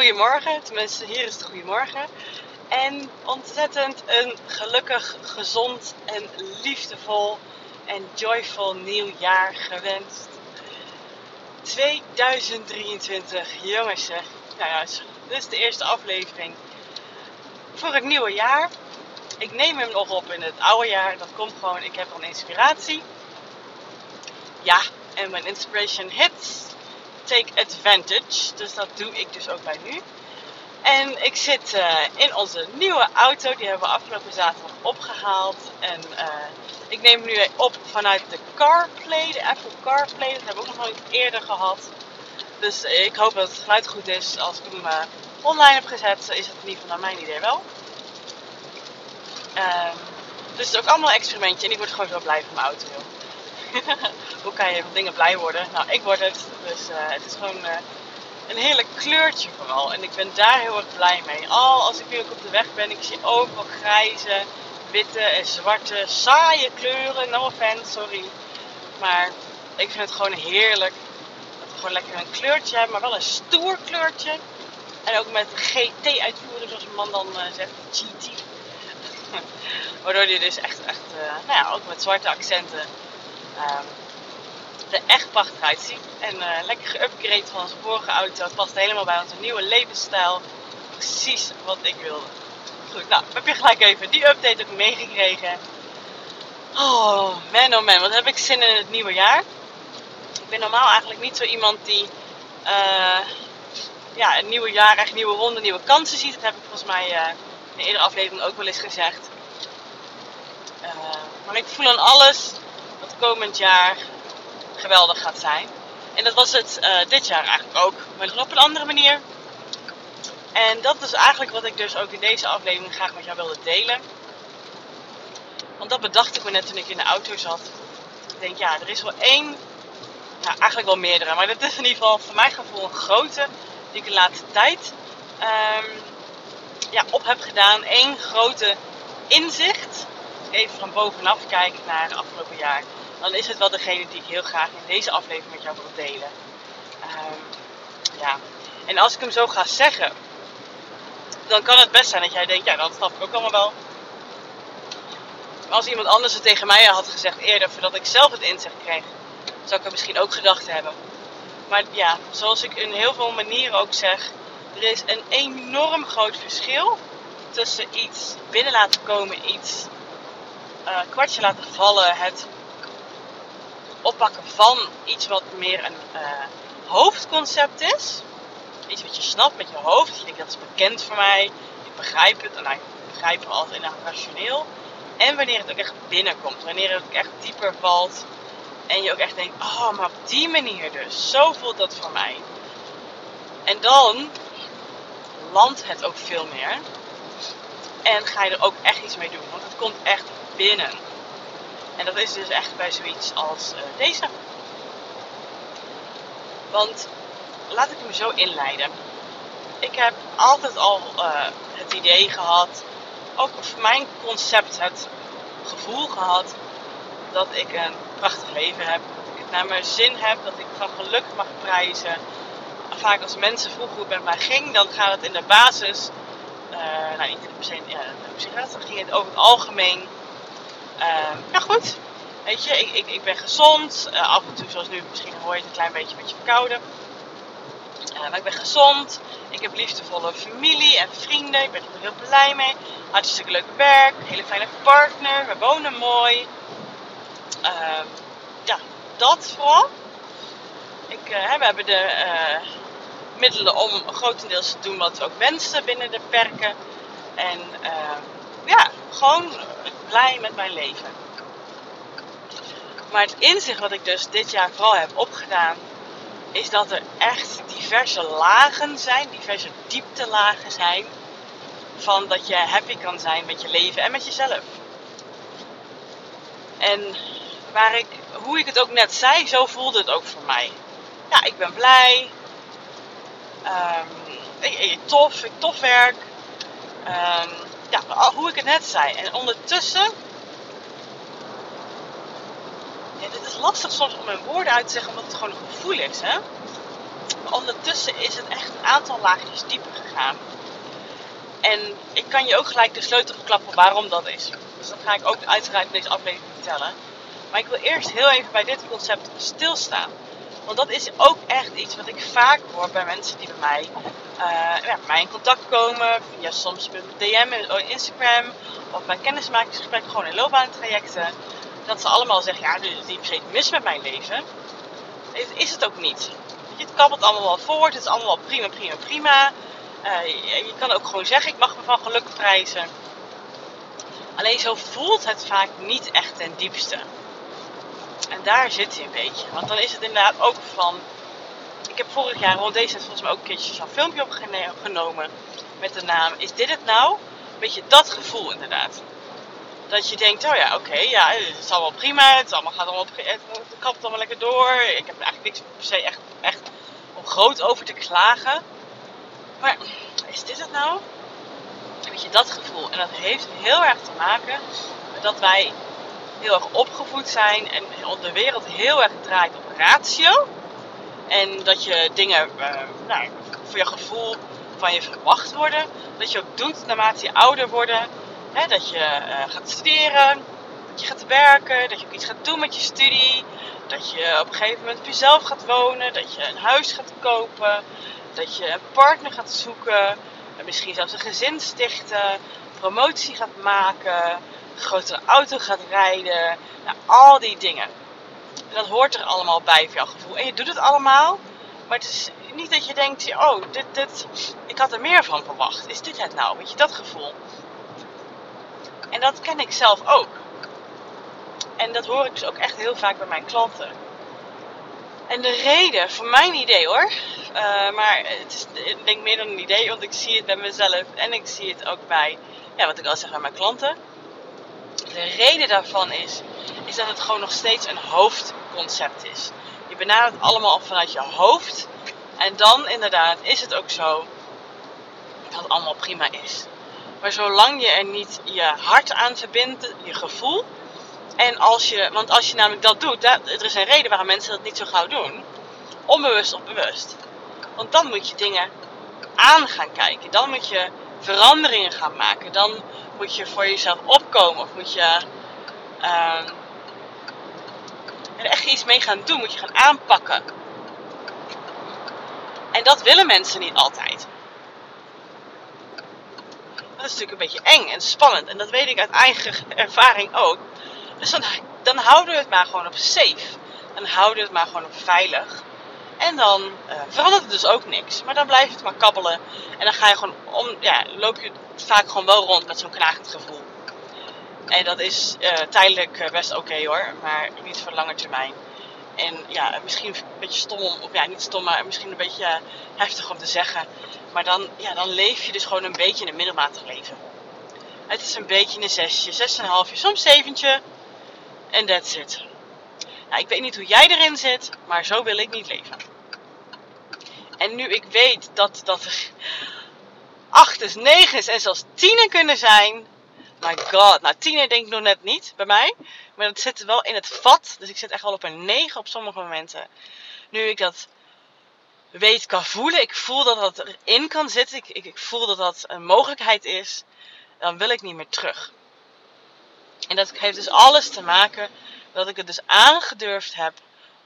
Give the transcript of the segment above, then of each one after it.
goedemorgen. Tenminste, hier is het goedemorgen. En ontzettend een gelukkig, gezond en liefdevol en joyful nieuw jaar gewenst. 2023, jongens. Nou ja, dit is de eerste aflevering voor het nieuwe jaar. Ik neem hem nog op in het oude jaar. Dat komt gewoon, ik heb al inspiratie. Ja, en mijn inspiration hits take advantage. Dus dat doe ik dus ook bij nu. En ik zit uh, in onze nieuwe auto. Die hebben we afgelopen zaterdag opgehaald. En uh, ik neem nu op vanuit de CarPlay, de Apple CarPlay. Dat hebben we ook nog nooit eerder gehad. Dus ik hoop dat het geluid goed is. Als ik hem uh, online heb gezet, is het in ieder geval naar mijn idee wel. Um, dus het is ook allemaal een experimentje. En ik word gewoon zo blij van mijn auto. Hoe kan je van dingen blij worden? Nou, ik word het. Dus uh, het is gewoon uh, een heerlijk kleurtje vooral. En ik ben daar heel erg blij mee. Al als ik ook op de weg ben, ik zie overal grijze, witte en zwarte, saaie kleuren. No offense, sorry. Maar ik vind het gewoon heerlijk. Dat we gewoon lekker een kleurtje hebben, maar wel een stoer kleurtje. En ook met GT-uitvoering, zoals een man dan uh, zegt, GT. Waardoor die dus echt, echt nou ja, ook met zwarte accenten um, er echt prachtig uitziet. En uh, lekker geüpgrade van onze vorige auto. Het past helemaal bij onze nieuwe levensstijl. Precies wat ik wilde. Goed, nou, heb je gelijk even die update ook meegekregen. Oh, man oh man, wat heb ik zin in het nieuwe jaar. Ik ben normaal eigenlijk niet zo iemand die uh, ja, een nieuwe jaar, echt nieuwe ronde, nieuwe kansen ziet. Dat heb ik volgens mij uh, in eerdere aflevering ook wel eens gezegd. Maar ik voel aan alles komend jaar geweldig gaat zijn. En dat was het uh, dit jaar eigenlijk ook, maar op een andere manier. En dat is eigenlijk wat ik dus ook in deze aflevering graag met jou wilde delen. Want dat bedacht ik me net toen ik in de auto zat. Ik denk, ja, er is wel één, nou eigenlijk wel meerdere, maar dat is in ieder geval voor mijn gevoel een grote die ik de laatste tijd um, ja, op heb gedaan. Eén grote inzicht. Even van bovenaf kijken naar het afgelopen jaar dan is het wel degene die ik heel graag in deze aflevering met jou wil delen. Um, ja. En als ik hem zo ga zeggen, dan kan het best zijn dat jij denkt, ja, dat snap ik ook allemaal wel. Als iemand anders het tegen mij had gezegd eerder, voordat ik zelf het inzicht kreeg, zou ik er misschien ook gedacht hebben. Maar ja, zoals ik in heel veel manieren ook zeg, er is een enorm groot verschil tussen iets binnen laten komen, iets uh, kwartje laten vallen, het oppakken van iets wat meer een uh, hoofdconcept is. Iets wat je snapt met je hoofd. Je denkt dat is bekend voor mij. Ik begrijp het. En ik begrijp het altijd inderdaad rationeel. En wanneer het ook echt binnenkomt. Wanneer het ook echt dieper valt. En je ook echt denkt, oh, maar op die manier dus. Zo voelt dat voor mij. En dan landt het ook veel meer. En ga je er ook echt iets mee doen. Want het komt echt binnen. En dat is dus echt bij zoiets als uh, deze. Want laat ik hem zo inleiden. Ik heb altijd al uh, het idee gehad, ook voor mijn concept het gevoel gehad dat ik een prachtig leven heb. Dat ik het naar mijn zin heb, dat ik van geluk mag prijzen. Vaak als mensen vroegen hoe het met mij ging, dan gaat het in de basis, uh, nou niet per se ja, psychiater, dan ging het over het algemeen weet je, ik, ik, ik ben gezond. Uh, af en toe, zoals nu, misschien hoor je het een klein beetje met je verkouden. Uh, maar ik ben gezond. Ik heb liefdevolle familie en vrienden. Ik ben er heel blij mee. Hartstikke leuk werk. Hele fijne partner. We wonen mooi. Uh, ja, dat vooral. Ik, uh, we hebben de middelen om grotendeels te doen wat we ook wensen binnen de perken. En ehm, ja, gewoon blij met mijn leven. Maar het inzicht wat ik dus dit jaar vooral heb opgedaan, is dat er echt diverse lagen zijn, diverse dieptelagen zijn, van dat je happy kan zijn met je leven en met jezelf. En waar ik, hoe ik het ook net zei, zo voelde het ook voor mij. Ja, ik ben blij. Um, tof, ik tof werk. Um, ja, hoe ik het net zei. En ondertussen. Ja, dit is lastig soms om mijn woorden uit te zeggen, omdat het gewoon een gevoel is. Hè? Maar ondertussen is het echt een aantal laagjes dieper gegaan. En ik kan je ook gelijk de sleutel verklappen waarom dat is. Dus dat ga ik ook uiteraard in deze aflevering vertellen. Maar ik wil eerst heel even bij dit concept stilstaan. Want dat is ook echt iets wat ik vaak hoor bij mensen die bij mij, uh, ja, mij in contact komen. Via soms een DM in Instagram of bij kennismakingsgesprekken, gewoon in loopbaantrajecten. Dat ze allemaal zeggen, ja, er is mis met mijn leven. Is het ook niet. Het kabbelt allemaal wel voort, het is allemaal prima, prima, prima. Uh, je, je, kan ook gewoon zeggen, ik mag me van geluk prijzen. Alleen zo voelt het vaak niet echt ten diepste. En daar zit hij een beetje. Want dan is het inderdaad ook van. Ik heb vorig jaar rond deze tijd volgens mij ook een keertje zo'n filmpje opgenomen. Met de naam Is dit het nou? Een beetje dat gevoel inderdaad. Dat je denkt, oh ja, oké, ja, het is allemaal prima. Het, allemaal, gaat allemaal, het, kapt allemaal lekker door. Ik heb eigenlijk niks per se echt, echt om groot over te klagen. Maar is dit het nou? Weet je, dat gevoel. En dat heeft heel erg te maken met dat wij heel erg opgevoed zijn en de wereld heel erg draait op ratio. En dat je dingen uh, nou, voor je gevoel van je verwacht worden. Dat je ook doet naarmate je ouder wordt. Dat je uh, gaat studeren, dat je gaat werken, dat je ook iets gaat doen met je studie. Dat je op een gegeven moment op jezelf gaat wonen, dat je een huis gaat kopen, dat je een partner gaat zoeken, misschien zelfs een gezin stichten, promotie gaat maken, een grotere auto gaat rijden. Nou, al die dingen. En dat hoort er allemaal bij voor jouw gevoel. En je doet het allemaal, maar het is niet dat je denkt, oh, dit, dit, ik had er meer van verwacht. Is dit het nou? Weet je, dat gevoel. En dat ken ik zelf ook. En dat hoor ik dus ook echt heel vaak bij mijn klanten. En de reden, voor mijn idee hoor, uh, maar het is ik denk meer dan een idee, want ik zie het bij mezelf en ik zie het ook bij, ja, wat ik al zeg, bij mijn klanten. De reden daarvan is, is dat het gewoon nog steeds een hoofdconcept is. Je benadert allemaal vanuit je hoofd. En dan inderdaad is het ook zo dat het allemaal prima is. Maar zolang je er niet je hart aan verbindt, je gevoel. En als je, want als je namelijk dat doet, dat, er is een reden waarom mensen dat niet zo gauw doen. Onbewust of bewust. Want dan moet je dingen aan gaan kijken. Dan moet je veranderingen gaan maken. Dan moet je voor jezelf opkomen. Of moet je uh, er echt iets mee gaan doen. Moet je gaan aanpakken. En dat willen mensen niet altijd. Dat is natuurlijk een beetje eng en spannend. En dat weet ik uit eigen ervaring ook. Dus dan, dan houden we het maar gewoon op safe. Dan houden we het maar gewoon op veilig. En dan uh, verandert het dus ook niks. Maar dan blijft het maar kabbelen. En dan ga je gewoon om, ja, loop je vaak gewoon wel rond met zo'n knagend gevoel. En dat is uh, tijdelijk eh, best oké hoor, maar niet voor lange termijn. En ja, misschien een beetje stom om, of ja, niet stom, maar misschien een beetje heftig om te zeggen. Maar dan, ja, dan leef je dus gewoon een beetje een middelmatig leven. Het is een beetje een zesje, zes en een halfje, soms zeventje. En that's it. Nou, ik weet niet hoe jij erin zit, maar zo wil ik niet leven. En nu ik weet dat, dat er achters, negens en zelfs tienen kunnen zijn. My god, nou tienen denk ik nog net niet bij mij. Maar dat zit wel in het vat. Dus ik zit echt wel op een 9 op sommige momenten. Nu ik dat weet kan voelen. Ik voel dat dat erin kan zitten. Ik, ik, ik voel dat dat een mogelijkheid is. Dan wil ik niet meer terug. En dat heeft dus alles te maken dat ik het dus aangedurfd heb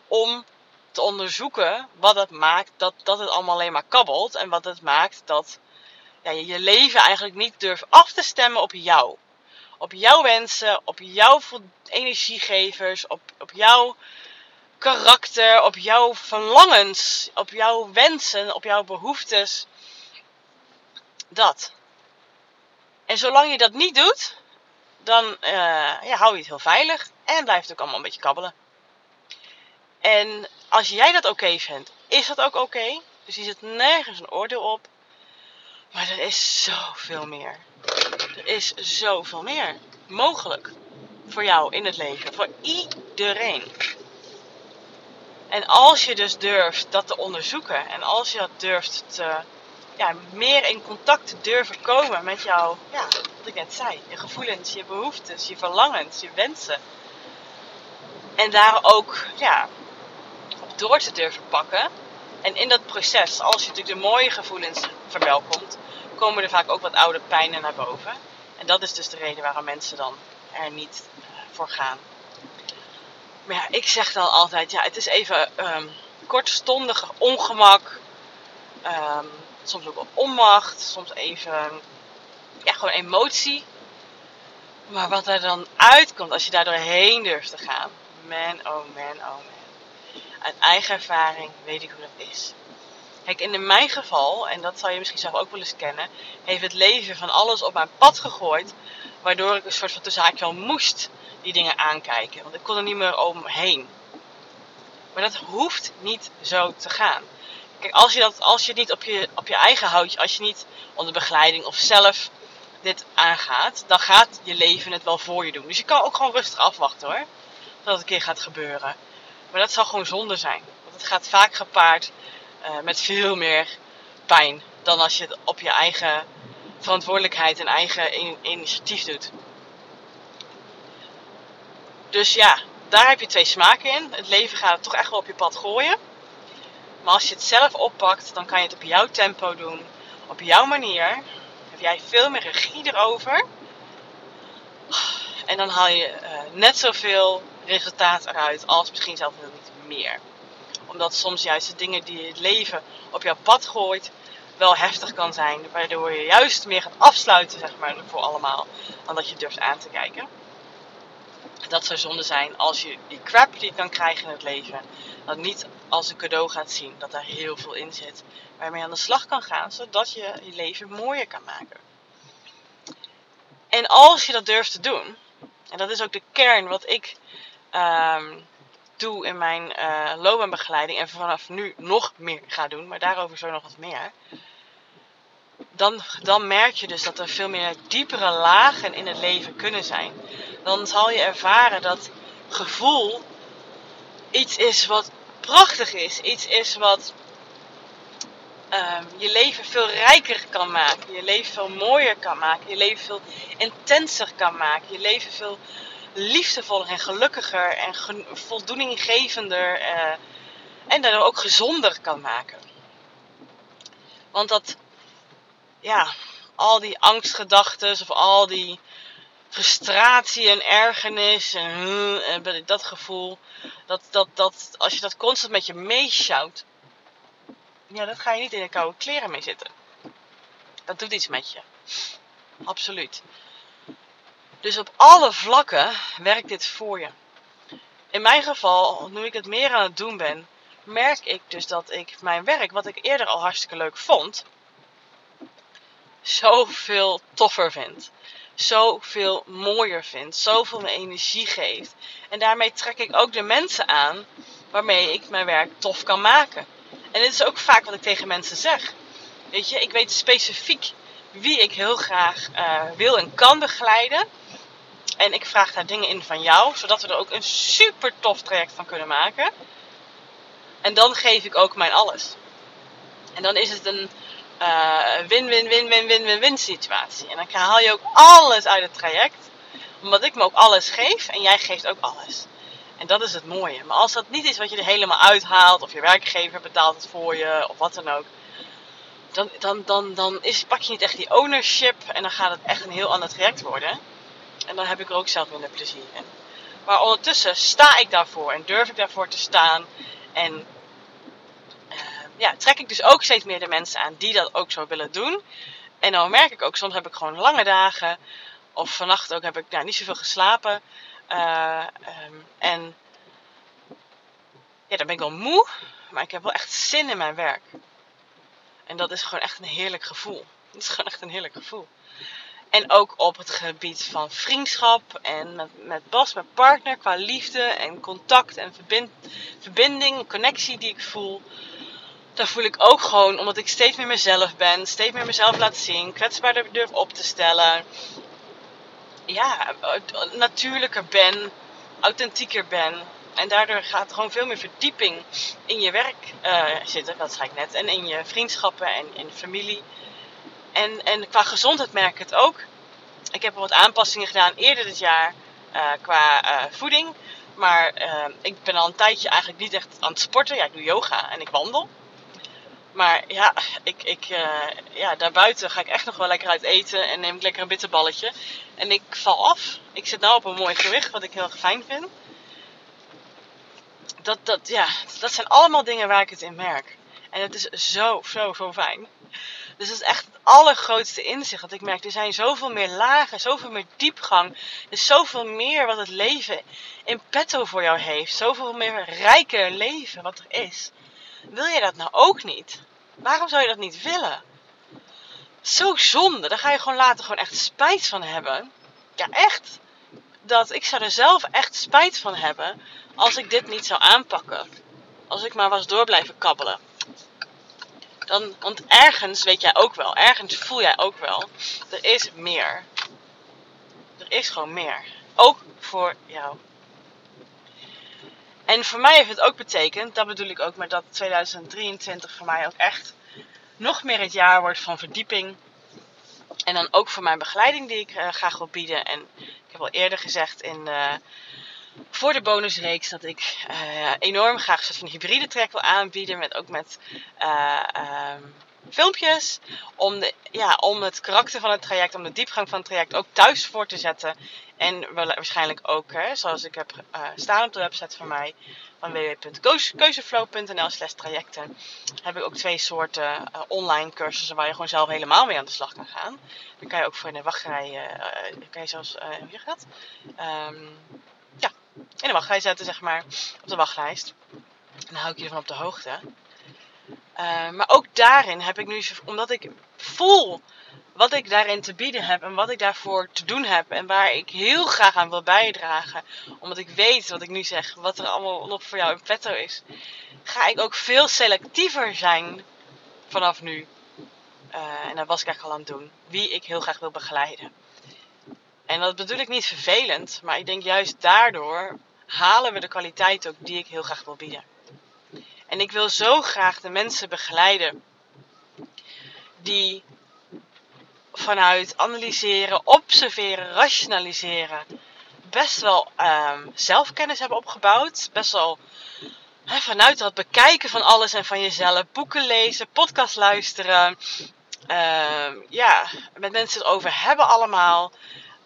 om te onderzoeken wat het maakt dat, dat het allemaal alleen maar kabbelt. En wat het maakt dat ja, je je leven eigenlijk niet durft af te stemmen op jou. Op jouw wensen, op jouw energiegevers, op, op jouw karakter, op jouw verlangens, op jouw wensen, op jouw behoeftes. Dat. En zolang je dat niet doet, dan uh, ja, hou je het heel veilig en blijft het ook allemaal een beetje kabbelen. En als jij dat oké vindt, is dat ook oké. Dus hier zit nergens een oordeel op. Maar er is zoveel meer. Er is zoveel meer mogelijk voor jou in het leven. Voor iedereen. En als je dus durft dat te onderzoeken en als je dat durft te, ja, meer in contact te durven komen met jouw, wat ik net zei, je gevoelens, je behoeftes, je verlangens, je wensen. En daar ook ja, op door te durven pakken, En in dat proces, als je natuurlijk de mooie gevoelens verwelkomt, komen er vaak ook wat oude pijnen naar boven. En dat is dus de reden waarom mensen dan er niet voor gaan. Maar ja, ik zeg dan altijd, ja, het is even um, kortstondig ongemak. Um, soms ook onmacht, soms even ja, gewoon emotie. Maar wat er dan uitkomt als je daar doorheen durft te gaan. Man, oh man, oh man. Uit eigen ervaring weet ik hoe dat is. Kijk, in mijn geval, en dat zal je misschien zelf ook wel eens kennen, heeft het leven van alles op mijn pad gegooid. Waardoor ik een soort van tussenhaakje al moest die dingen aankijken. Want ik kon er niet meer omheen. Maar dat hoeft niet zo te gaan. Kijk, als je, dat, als je niet op je, op je eigen houdt, als je niet onder begeleiding of zelf dit aangaat, dan gaat je leven het wel voor je doen. Dus je kan ook gewoon rustig afwachten hoor. Dat het een keer gaat gebeuren. Maar dat zal gewoon zonde zijn. Want het gaat vaak gepaard uh, met veel meer pijn dan als je het op je eigen verantwoordelijkheid en eigen in initiatief doet. Dus ja, daar heb je twee smaken in. Het leven gaat het toch echt wel op je pad gooien. Maar als je het zelf oppakt, dan kan je het op jouw tempo doen, op jouw manier. Heb jij veel meer regie erover. En dan haal je uh, net zoveel resultaat eruit als misschien zelfs niet meer. Omdat soms juist de dingen die het leven op jouw pad gooit, wel heftig kan zijn. Waardoor je juist meer gaat afsluiten, zeg maar, voor allemaal. Dan dat je durft aan te kijken. Dat zou zonde zijn als je die crap die je kan krijgen in het leven, dat niet als een cadeau gaat zien. Dat daar heel veel in zit. Waarmee je aan de slag kan gaan, zodat je je leven mooier kan maken. En als je dat durft te doen, en dat is ook de kern wat ik um, doe in mijn uh, loopbaanbegeleiding en vanaf nu nog meer ga doen, maar daarover zo nog wat meer. Dan, dan merk je dus dat er veel meer diepere lagen in het leven kunnen zijn. Dan zal je ervaren dat gevoel iets is wat prachtig is. Iets is wat um, je leven veel rijker kan maken. Je leven veel mooier kan maken. Je leven veel intenser kan maken. Je leven veel liefdevoller en gelukkiger en voldoeninggevender uh, en daardoor ook gezonder kan maken. Want dat, ja, al die angstgedachten of al die frustratie en ergernis en, en dat gevoel, dat, dat, dat, als je dat constant met je meesjouwt, ja, dat ga je niet in de koude kleren mee zitten. Dat doet iets met je. Absoluut. Dus op alle vlakken werkt dit voor je. In mijn geval, nu ik het meer aan het doen ben, merk ik dus dat ik mijn werk, wat ik eerder al hartstikke leuk vond, zoveel toffer vind. Zoveel mooier vind. Zoveel energie geeft. En daarmee trek ik ook de mensen aan waarmee ik mijn werk tof kan maken. En dit is ook vaak wat ik tegen mensen zeg. Weet je, ik weet specifiek wie ik heel graag uh, wil en kan begeleiden. En ik vraag daar dingen in van jou, zodat we er ook een super tof traject van kunnen maken. En dan geef ik ook mijn alles. En dan is het een win-win-win-win-win-win-win uh, situatie. En dan haal je ook alles uit het traject. Omdat ik me ook alles geef en jij geeft ook alles. En dat is het mooie. Maar als dat niet is wat je er helemaal uithaalt, of je werkgever betaalt het voor je, of wat dan ook. Dan, dan, dan, dan is, pak je niet echt die ownership en dan gaat het echt een heel ander traject worden. En dan heb ik er ook zelf minder plezier in. Maar ondertussen sta ik daarvoor en durf ik daarvoor te staan. En uh, ja, trek ik dus ook steeds meer de mensen aan die dat ook zo willen doen. En dan merk ik ook, soms heb ik gewoon lange dagen. Of vannacht ook heb ik nou, niet zoveel geslapen. Uh, um, en dan ben ik wel moe. Maar ik heb wel echt zin in mijn werk. En dat is gewoon echt een heerlijk gevoel. Dat is gewoon echt een heerlijk gevoel. En ook op het gebied van vriendschap en met, met Bas, mijn partner, qua liefde en contact en verbind, verbinding, connectie die ik voel. Daar voel ik ook gewoon, omdat ik steeds meer mezelf ben, steeds meer mezelf laat zien, kwetsbaarder durf op te stellen. Ja, natuurlijker ben, authentieker ben. En daardoor gaat er gewoon veel meer verdieping in je werk uh, zitten, dat zei ik net. En in je vriendschappen en in familie. En, en qua gezondheid merk ik het ook. Ik heb wat aanpassingen gedaan eerder dit jaar uh, qua uh, voeding. Maar ik ben al een tijdje eigenlijk niet echt aan het sporten. Ja, ik doe yoga en ik wandel. Maar ja, ik, ik, ja, daarbuiten ga ik echt nog wel lekker uit eten en neem ik lekker een bitterballetje. En ik val af. Ik zit nou op een mooi gewicht, wat ik heel fijn vind. Dat, dat, ja, dat zijn allemaal dingen waar ik het in merk. En het is zo, zo, zo fijn. Dus dat is echt het allergrootste inzicht dat ik merk. Er zijn zoveel meer lagen, zoveel meer diepgang. Er is zoveel meer wat het leven in petto voor jou heeft. Zoveel meer rijker leven wat er is. Wil je dat nou ook niet? Waarom zou je dat niet willen? Zo zonde. Daar ga je gewoon later gewoon echt spijt van hebben. Ja, echt. Dat ik zou er zelf echt spijt van hebben als ik dit niet zou aanpakken. Als ik maar was door blijven kabbelen. Dan, want ergens weet jij ook wel, ergens voel jij ook wel, er is meer. Er is gewoon meer. Ook voor jou. En voor mij heeft het ook betekend, dat bedoel ik ook met dat 2023 voor mij ook echt nog meer het jaar wordt van verdieping. En dan ook voor mijn begeleiding die ik uh, graag wil bieden. En ik heb al eerder gezegd in, uh, voor de bonusreeks dat ik uh, enorm graag een van hybride track wil aanbieden. Met, ook met um, filmpjes. Om, de, ja, om het karakter van het traject, om de diepgang van het traject ook thuis voor te zetten. En waarschijnlijk ook, hè, zoals ik heb uh, staan op de website van mij, van www.keuzeflow.nl slash trajecten, heb ik ook twee soorten online cursussen waar je gewoon zelf helemaal mee aan de slag kan gaan. Dan kan je ook voor in de wachtrij, kan je zelfs, hoe je? Um, ja, in de wachtrij zetten, zeg maar, op de wachtlijst. En dan hou ik je ervan op de hoogte. Uh, maar ook daarin heb ik nu, omdat ik voel wat ik daarin te bieden heb en wat ik daarvoor te doen heb en waar ik heel graag aan wil bijdragen, omdat ik weet wat ik nu zeg, wat er allemaal nog voor jou in petto is, ga ik ook veel selectiever zijn vanaf nu. Uh, en dat was ik eigenlijk al aan het doen. Wie ik heel graag wil begeleiden. En dat bedoel ik niet vervelend, maar ik denk juist daardoor halen we de kwaliteit ook die ik heel graag wil bieden. En ik wil zo graag de mensen begeleiden die vanuit analyseren, observeren, rationaliseren best wel um, zelfkennis hebben opgebouwd. Best wel vanuit dat bekijken van alles en van jezelf, boeken lezen, podcast luisteren. Um, ja, met mensen het over hebben allemaal.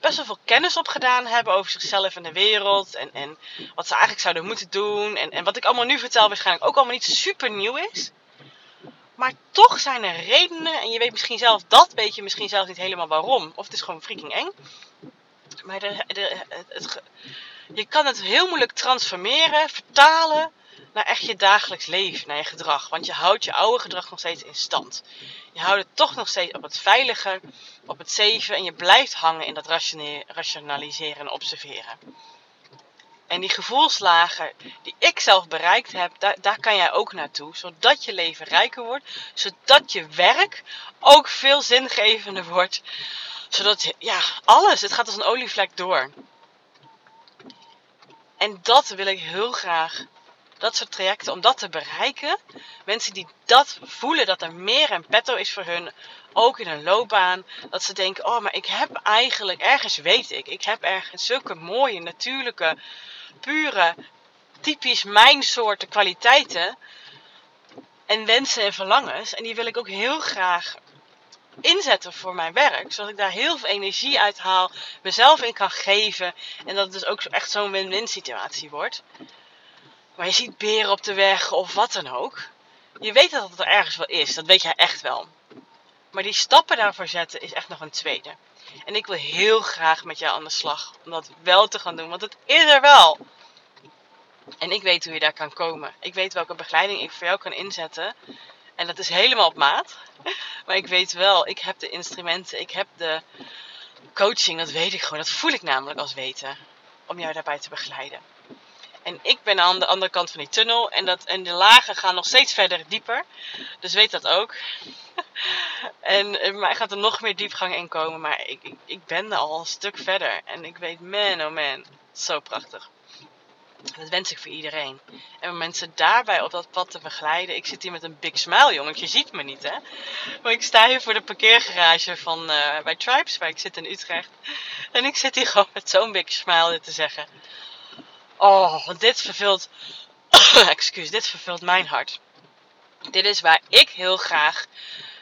Best wel veel kennis opgedaan hebben over zichzelf en de wereld. En, en wat ze eigenlijk zouden moeten doen. En, en wat ik allemaal nu vertel waarschijnlijk ook allemaal niet super nieuw is. Maar toch zijn er redenen, en je weet misschien zelf dat, weet je misschien zelf niet helemaal waarom. Of het is gewoon freaking eng. Maar de, de, het, je kan het heel moeilijk transformeren, vertalen naar echt je dagelijks leven, naar je gedrag. Want je houdt je oude gedrag nog steeds in stand. Je houdt het toch nog steeds op het veilige, op het zeven en je blijft hangen in dat rationaliseren en observeren. En die gevoelslagen die ik zelf bereikt heb, daar, daar kan jij ook naartoe. Zodat je leven rijker wordt. Zodat je werk ook veel zingevender wordt. Zodat, ja, alles. Het gaat als een olievlek door. En dat wil ik heel graag. Dat soort trajecten, om dat te bereiken. Mensen die dat voelen, dat er meer en petto is voor hun. Ook in hun loopbaan. Dat ze denken, oh, maar ik heb eigenlijk, ergens weet ik. Ik heb ergens zulke mooie, natuurlijke pure, typisch mijn soorten kwaliteiten en wensen en verlangens. En die wil ik ook heel graag inzetten voor mijn werk. Zodat ik daar heel veel energie uit haal, mezelf in kan geven. En dat het dus ook echt zo'n win-win situatie wordt. Maar je ziet beren op de weg of wat dan ook. Je weet dat het er ergens wel is, dat weet jij echt wel. Maar die stappen daarvoor zetten is echt nog een tweede. En ik wil heel graag met jou aan de slag om dat wel te gaan doen, want het is er wel. En ik weet hoe je daar kan komen. Ik weet welke begeleiding ik voor jou kan inzetten. En dat is helemaal op maat. Maar ik weet wel, ik heb de instrumenten, ik heb de coaching, dat weet ik gewoon. Dat voel ik namelijk als weten. Om jou daarbij te begeleiden. En ik ben aan de andere kant van die tunnel. En, dat, en de lagen gaan nog steeds verder dieper. Dus weet dat ook. en eh, maar gaat er nog meer diepgang in komen. Maar ik, ik, ik ben er al een stuk verder. En ik weet, man oh man, zo prachtig. Dat wens ik voor iedereen. En om mensen daarbij op dat pad te begeleiden. Ik zit hier met een big smile, jongen. Je ziet me niet, hè? Maar ik sta hier voor de parkeergarage van, uh, bij Tribes, waar ik zit in Utrecht. En ik zit hier gewoon met zo'n big smile te zeggen. Oh, dit vervult... Excuus, dit vervult mijn hart. Dit is waar ik heel graag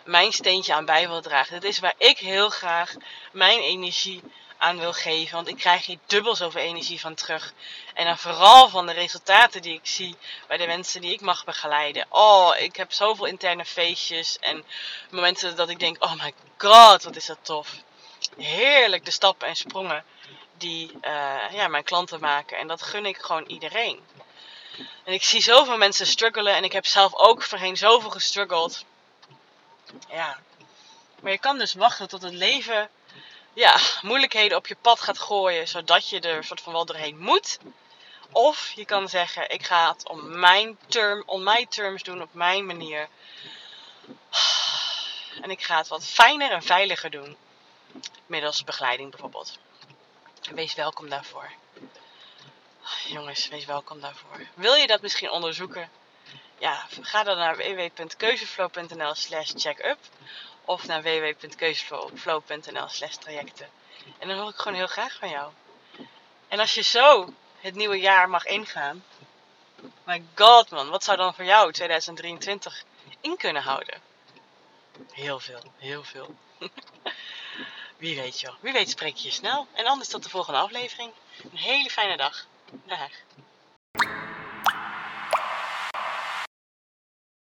mijn steentje aan bij wil dragen. Dit is waar ik heel graag mijn energie aan wil geven. Want ik krijg hier dubbel zoveel energie van terug. En dan vooral van de resultaten die ik zie bij de mensen die ik mag begeleiden. Oh, ik heb zoveel interne feestjes en momenten dat ik denk: oh my god, wat is dat tof. Heerlijk de stappen en sprongen die uh, ja, mijn klanten maken. En dat gun ik gewoon iedereen. En ik zie zoveel mensen struggelen en ik heb zelf ook voorheen zoveel gestruggeld. Ja. Maar je kan dus wachten tot het leven ja, moeilijkheden op je pad gaat gooien, zodat je er soort van wel doorheen moet. Of je kan zeggen, ik ga het om mijn term, on my terms doen, op mijn manier. En ik ga het wat fijner en veiliger doen. Middels begeleiding bijvoorbeeld. Wees welkom daarvoor. Jongens, wees welkom daarvoor. Wil je dat misschien onderzoeken? Ja, ga dan naar www.keuzeflow.nl slash checkup of naar www.keuzeflow.nl slash trajecten. En dan hoor ik gewoon heel graag van jou. En als je zo het nieuwe jaar mag ingaan, my god man, wat zou dan voor jou 2023 in kunnen houden? Heel veel, heel veel. Wie weet joh, wie weet spreek je snel. En anders tot de volgende aflevering. Een hele fijne dag. Dag.